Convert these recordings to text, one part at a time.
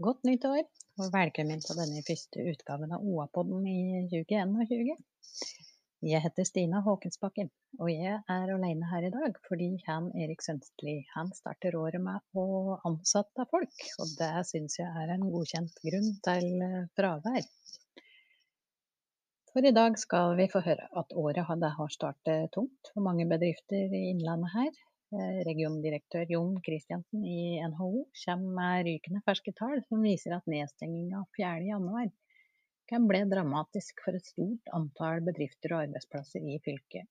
Godt nytt år, og velkommen til denne første utgaven av OA-podden i 2021. Jeg heter Stina Håkensbakken, og jeg er alene her i dag fordi han Erik Sønstli han starter året med å ansette folk, og det syns jeg er en godkjent grunn til eh, fravær. For i dag skal vi få høre at året har startet tungt for mange bedrifter i Innlandet her. Eh, regiondirektør Jon Kristiansen i NHO kommer med rykende ferske tall som viser at nedstenginga 4.1 kan bli dramatisk for et stort antall bedrifter og arbeidsplasser i fylket.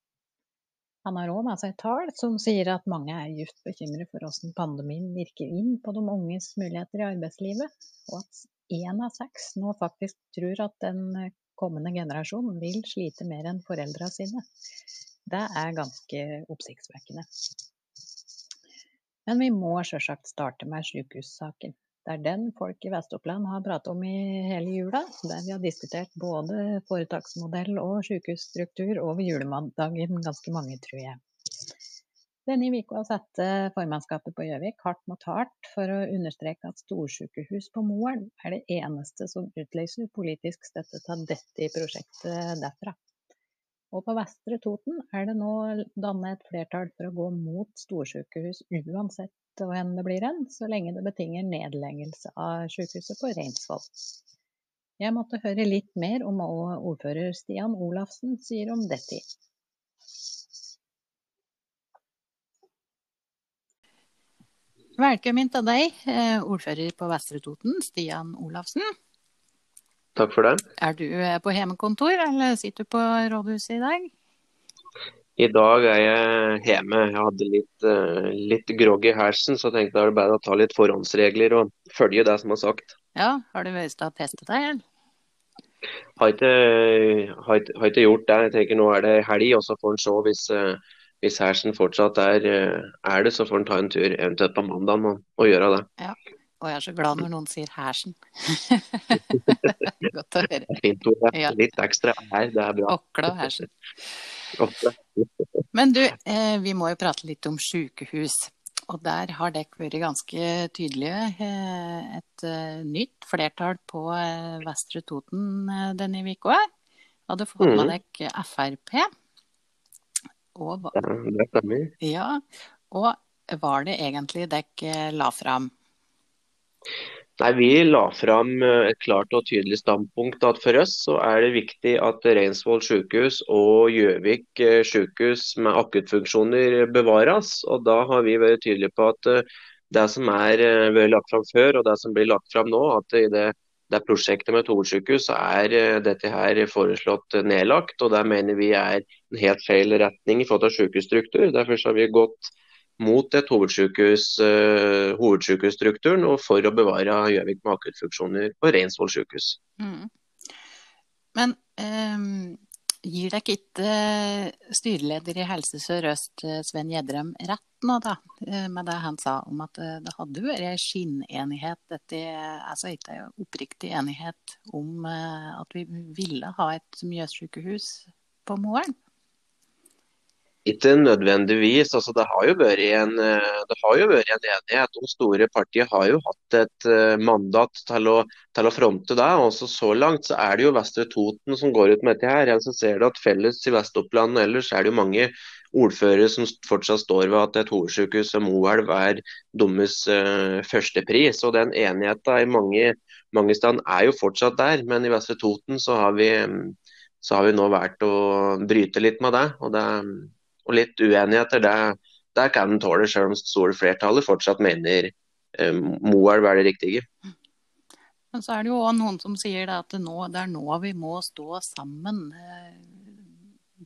Han har òg med seg tall som sier at mange er dypt bekymret for hvordan pandemien virker inn på de unges muligheter i arbeidslivet, og at én av seks nå faktisk tror at den kommende generasjonen vil slite mer enn foreldra sine. Det er ganske oppsiktsvekkende. Men vi må sjølsagt starte med sykehussaken. Det er den folk i Vest-Oppland har pratet om i hele jula, der vi har diskutert både foretaksmodell og sykehusstruktur over julemandagen ganske mange, tror jeg. Denne uka satte formannskapet på Gjøvik hardt mot hardt for å understreke at storsykehus på Moelv er det eneste som utløser politisk støtte til dette prosjektet derfra. Og på Vestre Toten er det nå dannet et flertall for å gå mot storsykehus uansett hvor det blir hen, så lenge det betinger nedleggelse av sykehuset på Reinsvoll. Jeg måtte høre litt mer om hva ordfører Stian Olafsen sier om dette. Velkommen til deg, eh, ordfører på Vestre Toten, Stian Olafsen. Takk for det. Er du eh, på hjemmekontor, eller sitter du på rådhuset i dag? I dag er jeg hjemme. Jeg hadde litt, uh, litt grogg i halsen, så jeg tenkte det er bare å ta litt forhåndsregler og følge det som er sagt. Ja, Har du vært og testet deg, eller? Har ikke, har, har ikke, gjort det. Jeg tenker Nå er det helg, og så får en se hvis, uh, hvis hersen fortsatt er, er, det, så får en ta en tur eventuelt på mandag og, og gjøre det. Ja. Og jeg er så glad når noen sier hersen. Godt å høre. Fint ord. Ja. Litt ekstra her, det er bra. Okla og hersen. Men du, eh, vi må jo prate litt om sykehus. Og der har dere vært ganske tydelige. Eh, et uh, nytt flertall på Vestre Toten denne uka. Hadde fått med mm. dere Frp. Og, det stemmer. Ja, og var det egentlig dere la fram? Nei, Vi la fram eh, et klart og tydelig standpunkt at for oss så er det viktig at Reinsvoll sykehus og Gjøvik eh, sykehus med akuttfunksjoner bevares. Og Da har vi vært tydelige på at eh, det som er lagt fram før og det som blir lagt fram nå, at i det, det prosjektet med et så er dette her foreslått nedlagt. og Det mener vi er en helt feil retning i forhold til sykehusstruktur. Derfor har vi gått mot et hovedsykehus, uh, hovedsykehusstrukturen og for å bevare Gjøvik med akuttfunksjoner på Reinsvoll sykehus. Mm. Men um, gir dere ikke styreleder i Helse Sør-Øst, eh, Sven Gjedrem, rett nå da, eh, med det han sa om at det hadde vært skinnenighet, dette, altså ikke oppriktig enighet om at vi ville ha et Mjøssykehus på Moelv? Ikke nødvendigvis. altså Det har jo vært en, eh, jo vært en enighet. De store partiene har jo hatt et eh, mandat til å, til å fronte det. Også så langt så er det jo Vestre Toten som går ut med dette. her. Jeg ser du at Felles i Vest-Oppland ellers er det jo mange ordførere som fortsatt står ved at et hovedsykehus som Moelv er deres uh, førstepris. Og den enigheten i mange, mange steder er jo fortsatt der. Men i Vestre Toten så har vi, så har vi nå valgt å bryte litt med det. og det og litt uenigheter, det, det kan en tåle, selv om store flertallet fortsatt mener eh, Moelv er det riktige. Men så er det jo òg noen som sier at det, nå, det er nå vi må stå sammen. Eh,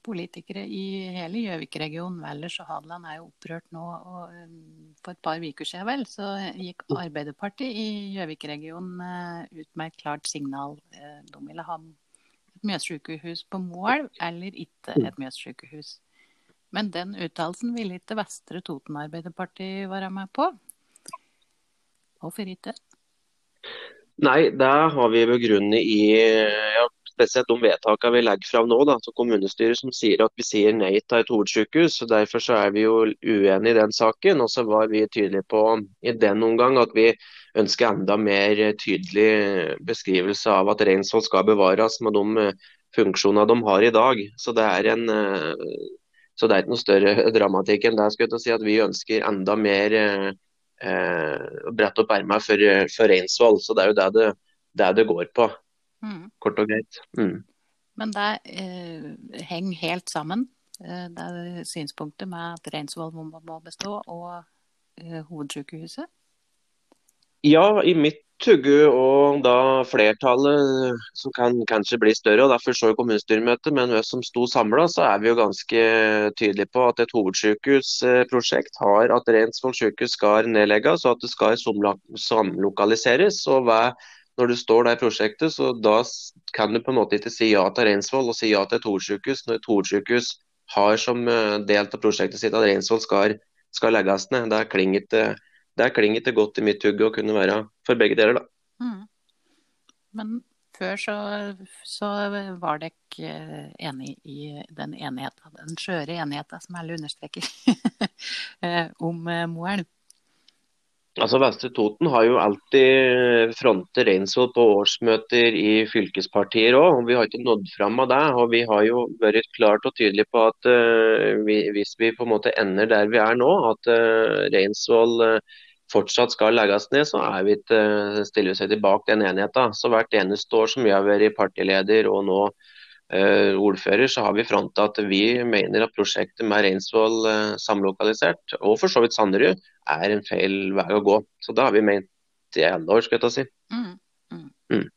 politikere i hele Gjøvik-regionen, Valdres og Hadeland er jo opprørt nå. og eh, For et par uker siden vel, så gikk Arbeiderpartiet i Gjøvik-regionen eh, ut med et klart signal. De ville ha et Mjøssykehus på Moelv eller ikke et Mjøssykehus. Men den uttalelsen ville ikke Vestre Toten Arbeiderparti være med på. Hvorfor ikke? Nei, det har vi begrunnet i ja, spesielt de vedtakene vi legger fram nå, da, til kommunestyret som sier at vi sier nei til et hovedsykehus. og Derfor så er vi jo uenige i den saken. Og så var vi tydelige på i den omgang at vi ønsker enda mer tydelig beskrivelse av at Reinsvoll skal bevares med de funksjonene de har i dag. Så det er en så det er ikke noe større dramatikk enn det. skulle jeg si at Vi ønsker enda mer eh, brette opp ermene for, for Reinsvoll. Så det er jo det det, det, det går på. Mm. Kort og greit. Mm. Men det eh, henger helt sammen, eh, det er synspunktet med at Reinsvoll må, må bestå, og eh, hovedsykehuset? Ja, i mitt hugge og da flertallet som kan kanskje bli større, og derfor så kommunestyremøtet, men vi som sto samla, så er vi jo ganske tydelige på at et hovedsykehusprosjekt har at Reinsvoll sykehus skal nedlegges, og at det skal samlokaliseres. og når du står der i prosjektet, så da kan du på en måte ikke si ja til Reinsvoll og si ja til et hovedsykehus, når et hovedsykehus har som eh, del av prosjektet sitt at Reinsvoll skal, skal, legges ned. Det klinger ikke, godt i mitt hugge å kunne være for begge deler, da. Mm. Men før så, så var dere eh, enig i den enigheten, den skjøre enigheten som alle understreker, eh, om Moelv. Altså Vestre Toten har jo alltid frontet Reinsvoll på årsmøter i fylkespartier òg. Vi har ikke nådd fram av det. og Vi har jo vært klart og tydelige på at uh, vi, hvis vi på en måte ender der vi er nå, at uh, Reinsvoll uh, fortsatt skal legges ned, så er vi ikke, stiller vi seg tilbake den enigheten. Så hvert eneste år som vi har vært partileder og nå ordfører, så har vi fronta at vi mener at prosjektet med Reinsvoll uh, samlokalisert, og for så vidt Sanderud, er en feil vei å gå. Så det har vi ment i alle år, skal jeg ta si. Mm, mm. Mm.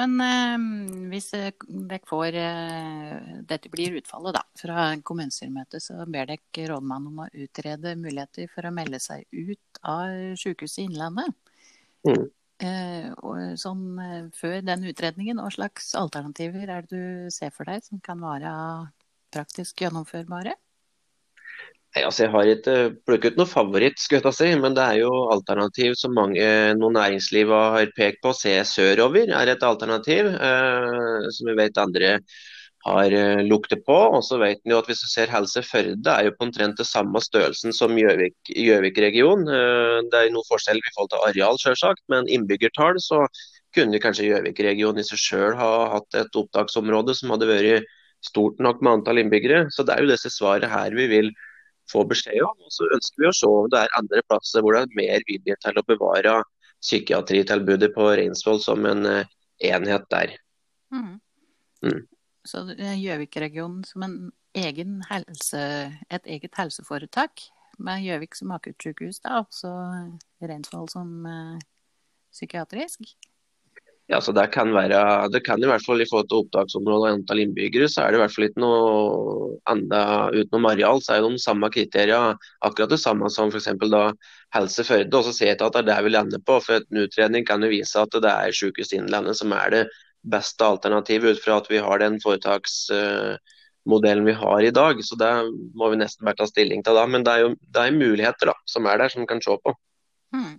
Men eh, hvis dere får eh, Dette blir utfallet da, fra kommunestyremøtet, så ber dere rådmannen om å utrede muligheter for å melde seg ut av Sykehuset Innlandet. Mm. Eh, sånn, eh, før den utredningen, hva slags alternativer er det du ser for deg som kan være praktisk gjennomførbare? Nei, altså Jeg har ikke plukket noe favoritt, skal jeg si, men det er jo alternativ som mange noen næringsliv har pekt på. Se sørover er et alternativ, eh, som vi vet andre har lukter på. Og så vet vi jo at hvis du ser Helse Førde er jo på omtrent det samme størrelsen som Gjøvik-regionen. Gjøvik det er noe forskjell i forhold til areal, selvsagt, men innbyggertall så kunne kanskje Gjøvik-regionen i seg selv ha hatt et opptaksområde som hadde vært stort nok med antall innbyggere. Så det er jo disse svaret her vi vil få beskjed om. Og så ønsker vi å se om det er andre plasser hvor det er mer vilje til å bevare psykiatritilbudet på Reinsvoll som en uh, enhet der. Mm. Mm. Så Gjøvik-regionen som helse, et eget helseforetak med Gjøvik som akuttsykehus, da, og så Reinsvoll som uh, psykiatrisk? Ja, så det kan være, det kan i hvert fall i forhold til opptaksområde og antall innbyggere, så er det i hvert fall ikke noe enda utenom areal, så er det de samme kriteriene akkurat det samme som f.eks. da Helse Førde. Og så ser jeg ikke at det er det vi lander på, for en utredning kan jo vise at det er Sykehuset Innlandet som er det beste alternativet, ut fra at vi har den foretaksmodellen vi har i dag. Så det må vi nesten bare ta stilling til da. Men det er jo det er muligheter da, som er der, som vi kan se på. Hmm.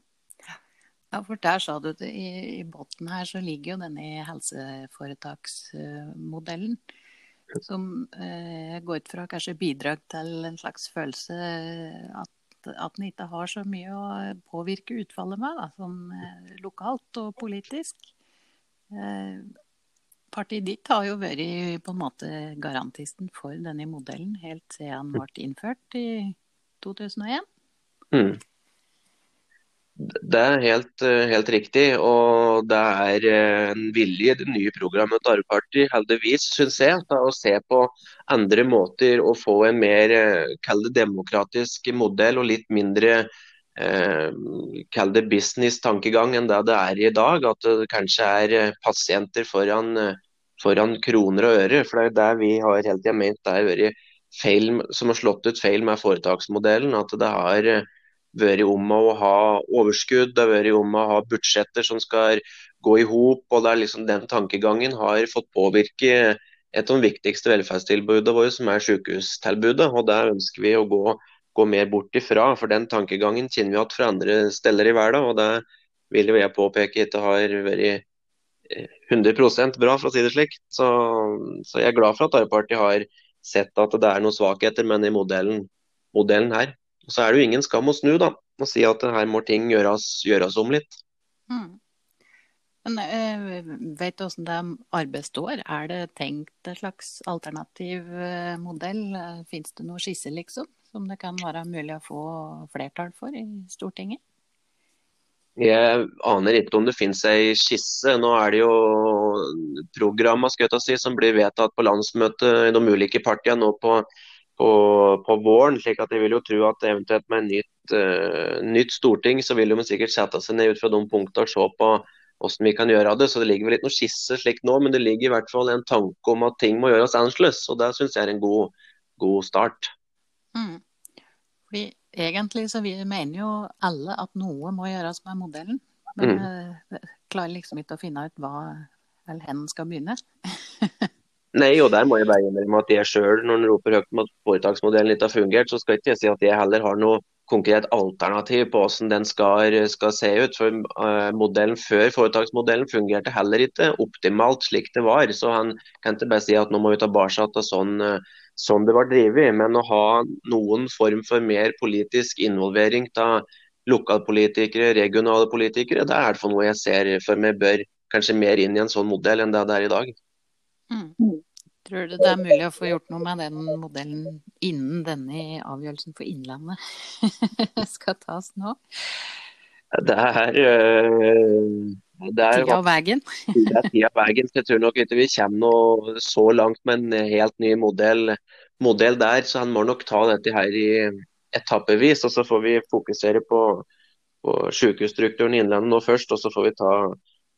Ja, for der sa du det, i, i bunnen her så ligger jo denne helseforetaksmodellen. Som eh, går ut fra kanskje bidrag til en slags følelse at, at den ikke har så mye å påvirke utfallet med, da, sånn eh, lokalt og politisk. Eh, partiet ditt har jo vært på en måte garantisten for denne modellen helt siden den ble innført i 2001. Mm. Det er helt, eh, helt, riktig. Og det er eh, en vilje i det nye programmet til Arbeiderpartiet, heldigvis, syns jeg, til å se på andre måter å få en mer demokratisk modell og litt mindre eh, det business-tankegang enn det det er i dag. At det kanskje er pasienter foran, foran kroner og øre. For det er jo det vi har hele tida ment det har vært feil, som har slått ut feil med foretaksmodellen. At det har vært om å ha overskudd, det har vært om å ha budsjetter som skal gå i hop. og liksom Den tankegangen har fått påvirke et av de viktigste velferdstilbudene våre, som er sykehustilbudet. og Det ønsker vi å gå, gå mer bort ifra. for Den tankegangen kjenner vi at fra andre steder i verden. og Det vil jeg påpeke ikke har vært 100% bra, for å si det slik. Så, så, jeg er glad for at Arbeiderpartiet har sett at det er noen svakheter men i modellen, modellen her. Og så er det jo ingen skam å snu, da. Og si at her må ting gjøres, gjøres om litt. Mm. Men øh, Vet du hvordan det arbeidet står? Er det tenkt en slags alternativ øh, modell? Fins det noen skisse, liksom, som det kan være mulig å få flertall for i Stortinget? Jeg aner ikke om det finnes ei skisse. Nå er det jo programma si, som blir vedtatt på landsmøtet i de ulike partiene nå på, på, på, våren. slik at Jeg vil jo tro at eventuelt med et nytt, uh, nytt storting, så vil de sikkert sette seg ned ut fra de punktene og se på hvordan vi kan gjøre det. Så det ligger vel ikke noe skisse slik nå, men det ligger i hvert fall en tanke om at ting må gjøres annerledes. Og det syns jeg er en god, god start. Mm. Fordi egentlig så vi mener jo alle at noe må gjøres med modellen. Men mm. uh, klarer liksom ikke å finne ut hva eller hen skal begynne. Nei, og der må jeg bare innrømme at jeg sjøl, når en roper høyt om at foretaksmodellen ikke har fungert, så skal ikke jeg si at jeg heller har noe konkret alternativ på hvordan den skal, skal se ut. For uh, modellen før foretaksmodellen fungerte heller ikke optimalt slik det var. Så han kan ikke bare si at nå må vi tilbake til sånn, uh, sånn det var drevet. Men å ha noen form for mer politisk involvering av lokalpolitikere, regionale politikere, det er for noe jeg ser for meg bør kanskje mer inn i en sånn modell enn det det er i dag. Mm. Tror du det er mulig å få gjort noe med den modellen innen denne avgjørelsen for Innlandet skal tas nå? Det er, eh, det er Tida og veien? det er tida og veien. Jeg tror nok ikke vi kommer noe så langt med en helt ny modell, modell der. Så han må nok ta dette her i etappevis. Og så får vi fokusere på, på sykehusstrukturen i Innlandet nå først. Og så får vi ta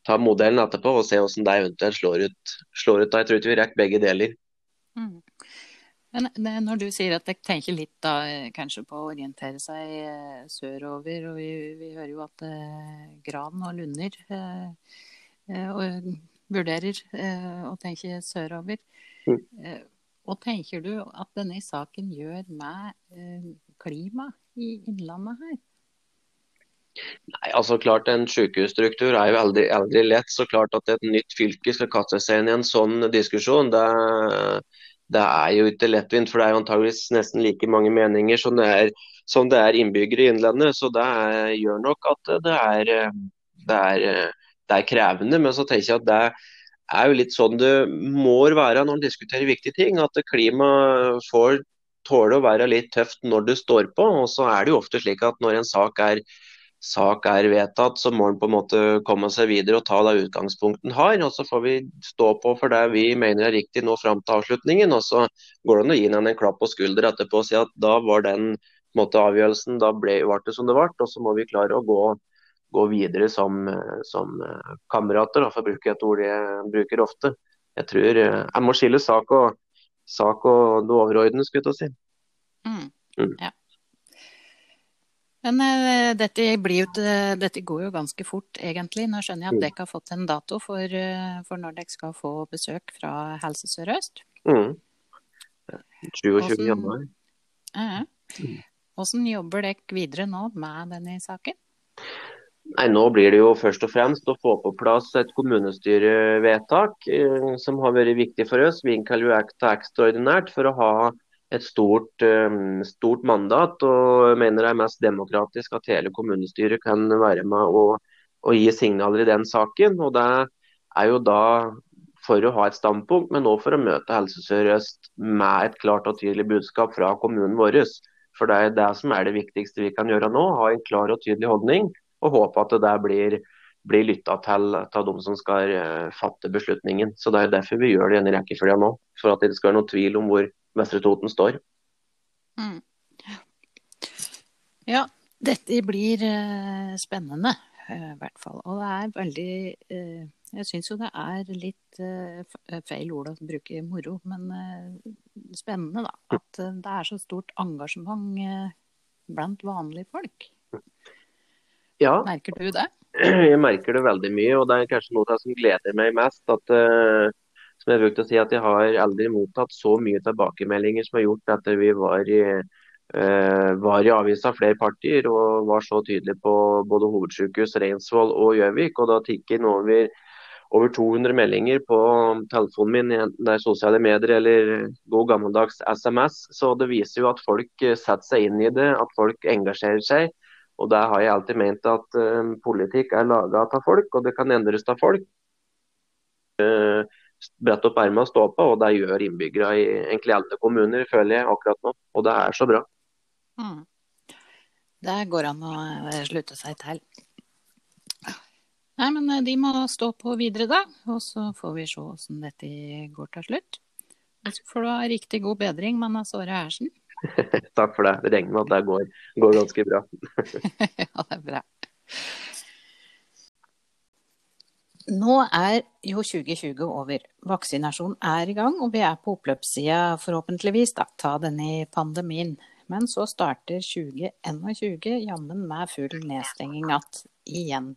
ta modellen etterpå og se hvordan det eventuelt slår ut. Slår ut da. Jeg tror ikke vi rekker begge deler. Mm. Men når du sier at jeg tenker litt da, kanskje på å orientere seg eh, sørover, og vi, vi hører jo at eh, Gran og Lunder eh, eh, og vurderer eh, å tenke sørover. Mm. Eh, hva tenker du at denne saken gjør med klima i Innlandet her? Nei, altså klart En sykehusstruktur er jo aldri, aldri, lett. så klart At et nytt fylke skal kaste seg inn i en sånn diskusjon, det, det er jo ikke lettvint. For det er jo antageligvis nesten like mange meninger som det er, som det er innbyggere i Innlandet. Så det er, gjør nok at det er, det, er, det er, krevende. Men så tenker jeg at det er jo litt sånn det må være når en diskuterer viktige ting. At klima får tåle å være litt tøft når det står på. Og så er det jo ofte slik at når en sak er sak er vedtatt, så må en på en måte komme seg videre og ta det utgangspunktet en har. og Så får vi stå på for det vi mener er riktig nå fram til avslutningen. og Så går det an å gi en klapp på skulder etterpå og si at da var den måte, avgjørelsen da ble, ble det som det ble. Og så må vi klare å gå, gå videre som, som kamerater, for å bruke et ord jeg bruker ofte. Jeg tror jeg må skille sak og, sak og det overordnede, skulle jeg si. Mm. Mm. Ja. Men uh, dette, jo, dette, går jo ganske fort, egentlig. Nå skjønner jeg at mm. dere har fått en dato for, uh, for når dere skal få besøk fra Helse Sør-Øst. Mm. 27. januar. Hvordan jobber dere videre nå med denne saken? Nei, Nå blir det jo først og fremst å få på plass et kommunestyrevedtak eh, som har vært viktig for oss. Vi innkaller jo ekstraordinært for å ha et stort, ehm, stort, mandat og mener det er mest demokratisk at hele kommunestyret kan være med og, og gi signaler i den saken. og Det er jo da for å ha et standpunkt, men òg for å møte Helse Sør-Øst med et klart og tydelig budskap fra kommunen vår. For det er det som er det viktigste vi kan gjøre nå. Ha en klar og tydelig holdning, og håpe at det blir, blir lytta til av de som skal eh, fatte beslutningen. Så Det er derfor vi gjør det i denne rekkefølga nå. For at det skal være noen tvil om hvor Vestre Toten står. Mm. Ja, dette blir uh, spennende, uh, i hvert fall. Og det er veldig uh, Jeg syns jo det er litt feil ord å bruke moro, men spennende, da. At det er så stort engasjement blant vanlige folk. Ja. Merker du det? Jeg merker det veldig mye, og det er kanskje noe som gleder meg mest. at som jeg brukte å si, at jeg har aldri mottatt så mye tilbakemeldinger som har gjort etter vi var i, uh, var i avisa flere partier og var så tydelige på både hovedsykehus, Reinsvoll og Gjøvik. og Da tikker noen over, over 200 meldinger på telefonen min, enten det er sosiale medier eller god gammeldags SMS. Så det viser jo at folk eh, setter seg inn i det, at folk engasjerer seg. Og det har jeg alltid ment at uh, politikk er laga av folk, og det kan endres av folk. Uh, brette opp ermene og stå på, og det gjør innbyggere i egentlig alle kommuner, føler jeg akkurat nå. Og det er så bra. Mm. Det går an å slutte seg til. Nei, men eh, de må stå på videre, da. Og så får vi se åssen dette går til slutt. Og så får du ha riktig god bedring med Såre Hersen. Takk for det. Det regner med at det går, går ganske bra. ja, det er bra. Nå er jo 2020 over. Vaksinasjon er i gang, og vi er på oppløpssida, forhåpentligvis, da, ta denne pandemien. Men så starter 2021 jammen med full nedstenging igjen.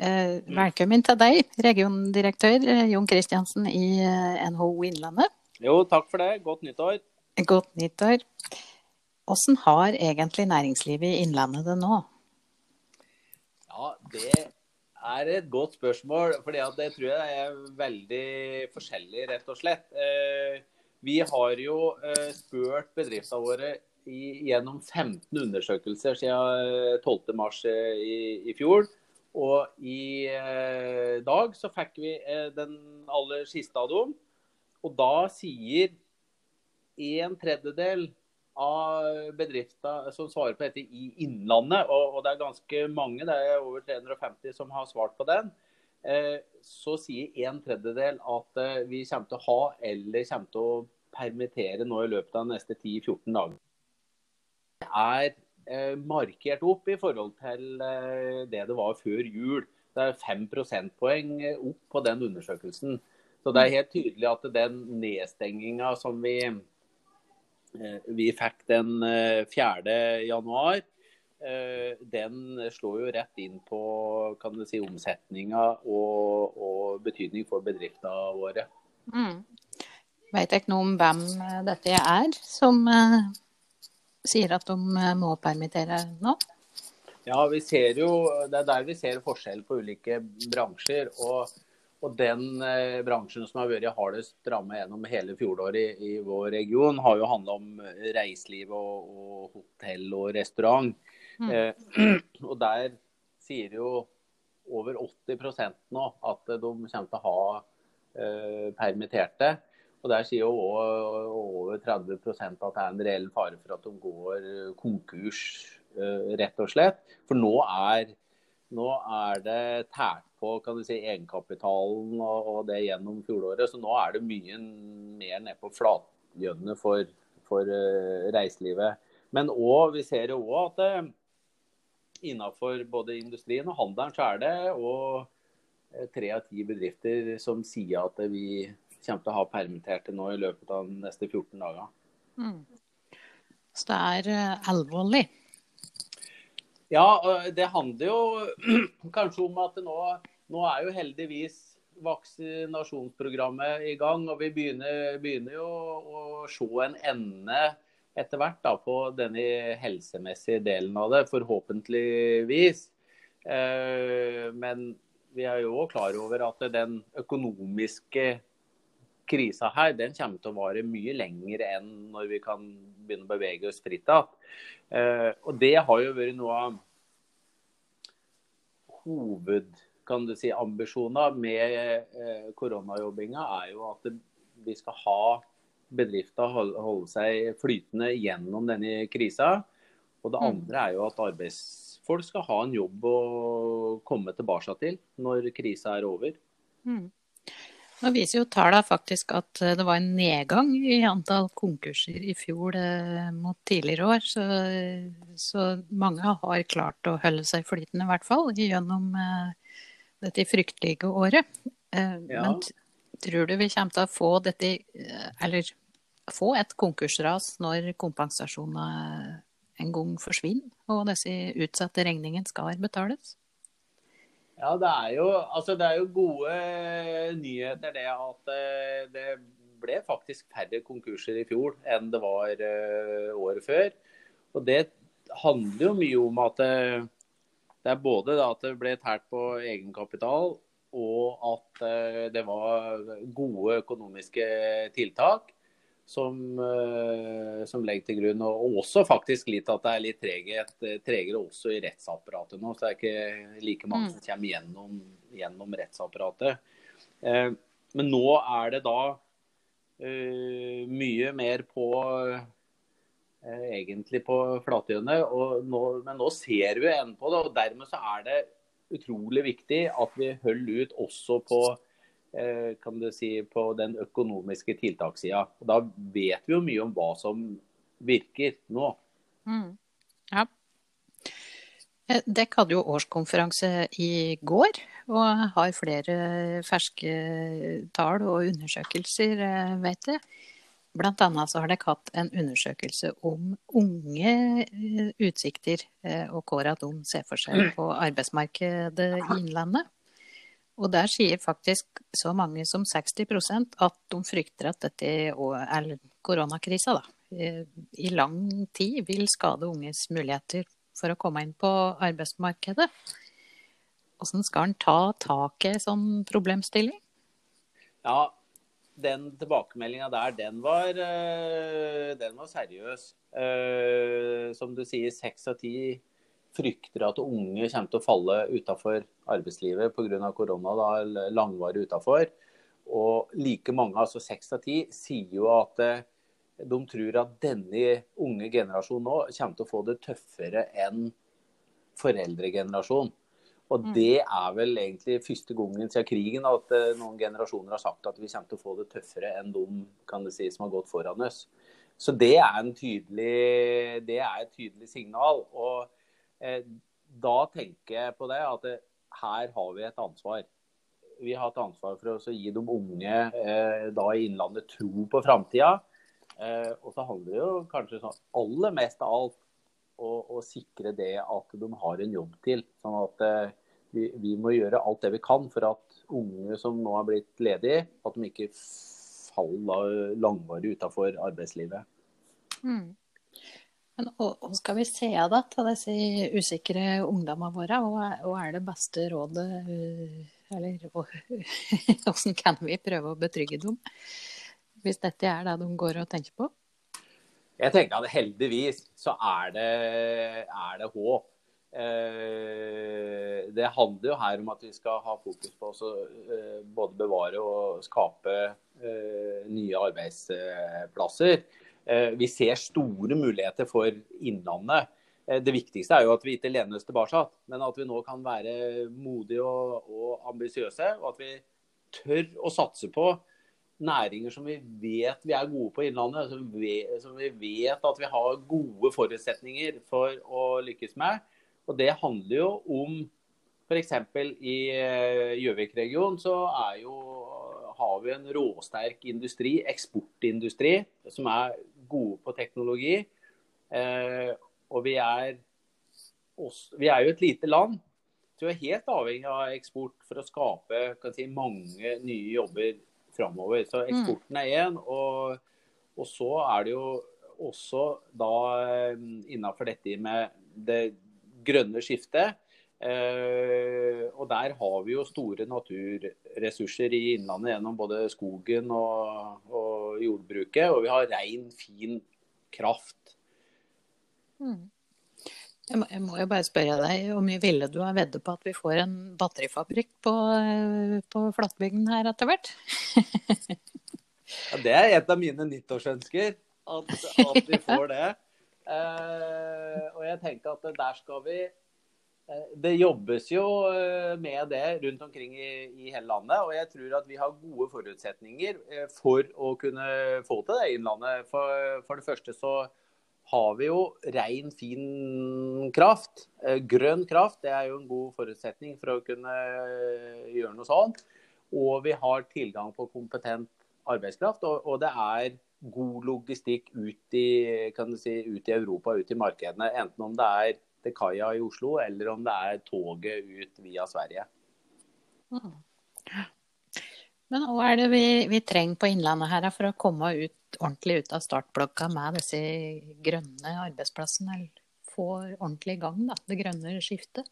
Eh, velkommen til deg, regiondirektør eh, Jon Kristiansen i eh, NHO Innlandet. Jo, takk for det. Godt nyttår. Godt nyttår. Hvordan har egentlig næringslivet i Innlandet det nå? Ja, det er et godt spørsmål. For det tror jeg er veldig forskjellig, rett og slett. Vi har jo spurt bedriftene våre gjennom 15 undersøkelser siden 12.3 i, i fjor. Og i eh, dag så fikk vi eh, den aller siste av dem. Og da sier en tredjedel av bedrifter som svarer på dette i Innlandet, og, og, det er ganske mange, det er over 350 som har svart på den, eh, så sier en tredjedel at eh, vi kommer til å ha eller kommer til å permittere nå i løpet av de neste 10-14 dager. Det er Eh, markert opp i forhold til det det var før jul. Det er fem prosentpoeng opp på den undersøkelsen. Så det er helt tydelig at den nedstenginga som vi, vi fikk den 4. januar, den slår jo rett inn på kan du si, omsetninga og, og betydning for bedriftene våre. Mm. Vet ikke noe om hvem dette er som sier at de eh, må permittere nå? Ja, vi ser jo, det er der vi ser forskjell på ulike bransjer. og, og Den eh, bransjen som har vært hardest rammet gjennom hele fjoråret i, i, vår region, har jo handla om reiseliv og, og, hotell og restaurant. Mm. Eh, og Der sier jo over 80 nå at de kommer til å ha eh, permitterte. Og Der sier jo over 30 at det er en reell fare for at de går konkurs, eh, rett og slett. For nå er, nå er det tært på kan du si, egenkapitalen og, og det gjennom fjoråret. Så nå er det mye mer ned på flatgjønnet for, for uh, reiselivet. Men også, vi ser jo òg at uh, innafor innenfor både industrien og handelen så er det og tre av ti bedrifter som sier at vi kommer til å ha permitterte nå i løpet av de neste 14 dagene. Mm. Så det er uh, alvorlig? Ja, det handler jo kanskje om at nå, nå er jo heldigvis vaksinasjonsprogrammet i gang. Og vi begynner, begynner jo å se en ende etter hvert da, på denne helsemessige delen av det, forhåpentligvis. Eh, men vi er jo klar over at den økonomiske krisa her den kommer til å vare mye lenger enn når vi kan begynne å bevege oss fritt igjen. Uh, og det har jo vært noe av hoved kan du si, ambisjoner med uh, koronajobbinga, er jo at vi skal ha bedrifter holde, holde seg flytende gjennom denne krisa. Og det mm. andre er jo at arbeidsfolk skal ha en jobb å komme tilbake til når krisa er over. Mm. Nå viser jo tallene faktisk at eh, det var en nedgang i antall konkurser i fjor eh, mot tidligere år. Så, så, mange har klart å holde seg flytende, i hvert fall, gjennom eh, dette fryktelige året. Eh, ja. Men tror du vi kommer til å få dette, eh, eller få et konkursras når kompensasjonen en gang forsvinner, og disse utsatte regningene skal betales? Ja, det er, jo, altså det er jo gode nyheter det at eh, det ble faktisk færre konkurser i fjor enn det var uh, året før. Og det handler jo mye om at det, det er både at det ble tært på egenkapital, og at eh, det var gode økonomiske tiltak som, eh, som legger til grunn. Og også faktisk litt at det er litt treghet, tregere også i rettsapparatet nå. Så det er ikke like mange mm. som kommer gjennom, gjennom rettsapparatet. Men nå er det da mye mer på egentlig på flatøyene. Men nå ser vi enden på det, og dermed så er det utrolig viktig at vi holder ut også på, eh, kan du si, på den økonomiske tiltakssida. Da vet vi jo mye om hva som virker nå. Mm. Ja. Eh, Dekk hadde jo årskonferanse i går, og har flere ferske tall og undersøkelser, eh, vet jeg. Blant annet så har dere hatt en undersøkelse om unge eh, utsikter, og og at de ser for seg på arbeidsmarkedet i Innlandet. Og der sier faktisk så mange som 60% at de frykter at dette er koronakrisa da, eh, i lang tid vil skade unges muligheter for å komme inn på arbeidsmarkedet. Hvordan skal en ta tak i sånn problemstilling? Ja, den tilbakemeldinga der, den var, eh, den var seriøs. Eh, som du sier, seks av ti frykter at unge kommer til å falle utafor arbeidslivet pga. korona, da, langvarig utenfor. Og like mange, altså seks av ti, sier jo at eh, de tror at denne unge generasjonen nå kommer til å få det tøffere enn foreldregenerasjonen. Og mm. det er vel egentlig første gangen siden krigen at uh, noen generasjoner har sagt at vi kommer til å få det tøffere enn de kan det si, som har gått foran oss. Så det er, tydelig, det er et tydelig signal. Og da tenker jeg på det at det, her har vi et ansvar. Vi har et ansvar for å gi de unge da i Innlandet tro på framtida. og så handler det jo kanskje sånn aller mest av alt å, sikre det at de har en jobb til. Sånn at vi, vi, må gjøre alt det vi kan for at unge som nå har blitt ledige, at de ikke faller langvarig utafor arbeidslivet. Mm. Men hva skal vi se da til disse usikre ungdommene våre? Hva er det beste rådet? Eller hvordan kan vi prøve å betrygge dem? Hvis dette er det de går og tenker på? Jeg tenker at heldigvis så er det, er det håp. Eh, det handler jo her om at vi skal ha fokus på å eh, både bevare og skape eh, nye arbeidsplasser. Vi ser store muligheter for Innlandet. Det viktigste er jo at vi ikke lener oss tilbake, men at vi nå kan være modige og, og ambisiøse. Og at vi tør å satse på næringer som vi vet vi er gode på i Innlandet. Som vi, som vi vet at vi har gode forutsetninger for å lykkes med. Og det handler jo om f.eks. i eh, Gjøvik-regionen så jo, har vi en råsterk industri, eksportindustri, som er gode på teknologi. Eh, og vi er, også, vi er jo et lite land, så vi er helt avhengig av eksport for å skape si, mange nye jobber framover. Så mm. eksporten er én. Og, og, så er det jo også da eh, innafor dette med det grønne skiftet. Eh, og der har vi jo store naturressurser i Innlandet gjennom både skogen og, og jordbruket. Og vi har rein, fin kraft. Mm. Jeg, må, jeg må, jo bare spørre deg, hvor mye ville du ha veddet på at vi får en batterifabrikk på, på Flatbygden her etter hvert? ja, det er et av mine nyttårsønsker, at, at vi får det. Eh, og jeg tenker at der skal vi eh, Det jobbes jo eh, med det rundt omkring i, i, hele landet. Og jeg tror at vi har gode forutsetninger for å kunne få til det innlandet. For, for det første så har vi jo ren, fin kraft. Grønn kraft det er jo en god forutsetning for å kunne gjøre noe sånt. Og vi har tilgang på kompetent arbeidskraft. Og, og det er god logistikk ut i, si, ut i, Europa, ut i markedene. Enten om det er til kaia i Oslo, eller om det er toget ut via Sverige. Mm. Men hva er det vi, vi, trenger på Innlandet her for å komme ut, ordentlig ut av startblokka med disse grønne arbeidsplassene? Eller få ordentlig i gang da, det grønne skiftet?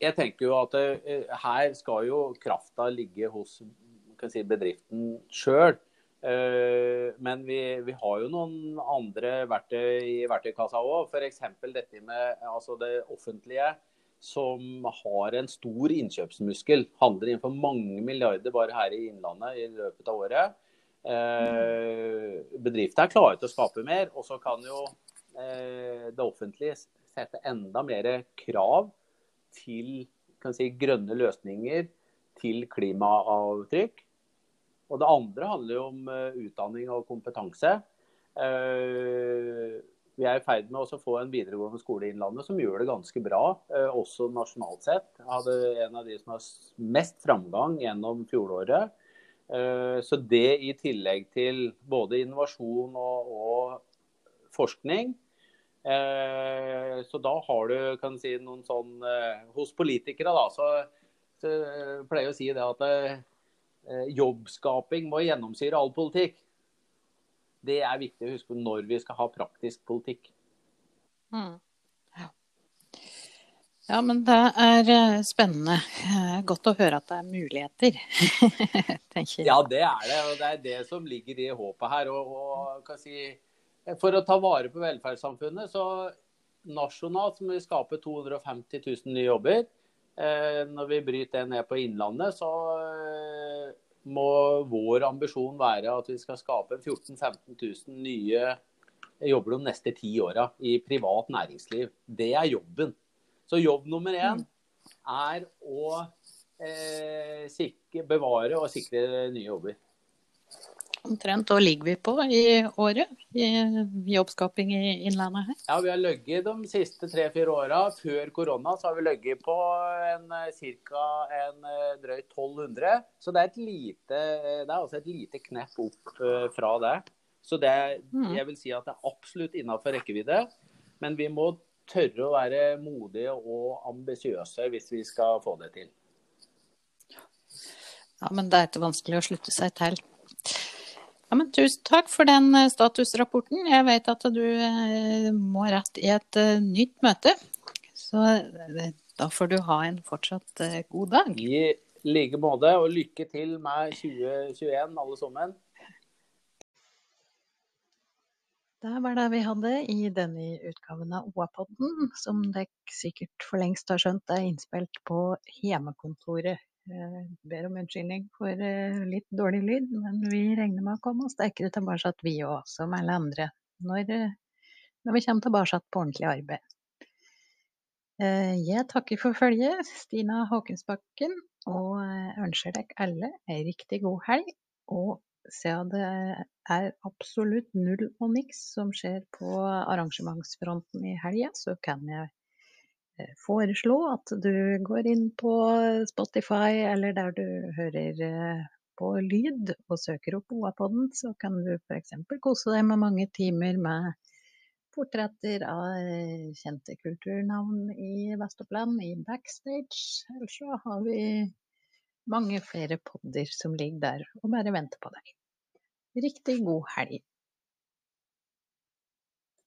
jeg tenker jo at det, her skal jo krafta ligge hos si, bedriften sjøl. Uh, men vi, vi, har jo noen andre verktøy i verktøykassa òg. F.eks. dette med altså det offentlige som har en stor innkjøpsmuskel. Handler innenfor mange milliarder bare her i Innlandet i løpet av året. Eh, bedriftene er klare til å skape mer. Og så kan jo eh, det offentlige sette enda mer krav til si, grønne løsninger, til klimaavtrykk. Og det andre handler jo om uh, utdanning og kompetanse. Uh, vi er i ferd med å få en videregående skole i Innlandet som gjør det ganske bra, uh, også nasjonalt sett. Jeg hadde en av de som har mest framgang gjennom fjoråret. så det i tillegg til både innovasjon og, og forskning, Eh, så da har du si, noen sånn eh, Hos politikere da, så, så pleier jeg å si det at eh, jobbskaping må gjennomsyre all politikk. Det er viktig å huske når vi skal ha praktisk politikk. Mm. Ja. ja. men det er spennende. Godt å høre at det er muligheter, tenker jeg. Ja, det er det. Og det er det som ligger i håpet her. Og, og si, for å ta vare på velferdssamfunnet, så nasjonalt må vi skape 250 000 nye jobber. Eh, når vi bryter det ned på Innlandet, så eh, må vår ambisjon være at vi skal skape 14 000-15 000 nye jobber de neste ti åra i privat næringsliv. Det er jobben. Så jobb nummer én er å eh, sikre, bevare og sikre nye jobber omtrent. Og ligger vi på i året i jobbskaping i Innlandet her? Ja, vi har ligget de siste tre-fire åra. Før korona så har vi ligget på en, ca. en eh, drøyt 1200. Så det er, et lite, det er også et lite knepp opp eh, fra det. Så det, mm. jeg vil si at det er absolutt innafor rekkevidde. Men vi må tørre å være modige og ambisiøse hvis vi skal få det til. Ja, men det er ikke vanskelig å slutte seg til. Ja, men Tusen takk for den eh, statusrapporten. Jeg vet at du eh, må rett i et eh, nytt møte. Så da får du ha en fortsatt god dag. I like måte, og lykke til med 2021, alle sammen. Det var det vi hadde i denne utgaven av OA-podden, som dere sikkert for lengst har skjønt er innspilt på hjemmekontoret ber om unnskyldning for eh, litt dårlig lyd, men vi regner med å komme oss sterkere tilbake, vi òg, som alle andre, når, eh, når, vi kommer tilbake på ordentlig arbeid. Eh, jeg takker for følget, Stina Håkensbakken, og ønsker dere alle ei riktig god helg. Og siden det er absolutt null og niks som skjer på arrangementsfronten i helga, så kan jeg foreslå at du går inn på Spotify eller der du hører eh, på lyd og søker opp OA-podden, så kan du f.eks. kose deg med mange timer med portretter av eh, kjente kulturnavn i Vest-Oppland i backstage. Eller så har vi mange flere podder som ligger der og bare venter på deg. Riktig god helg.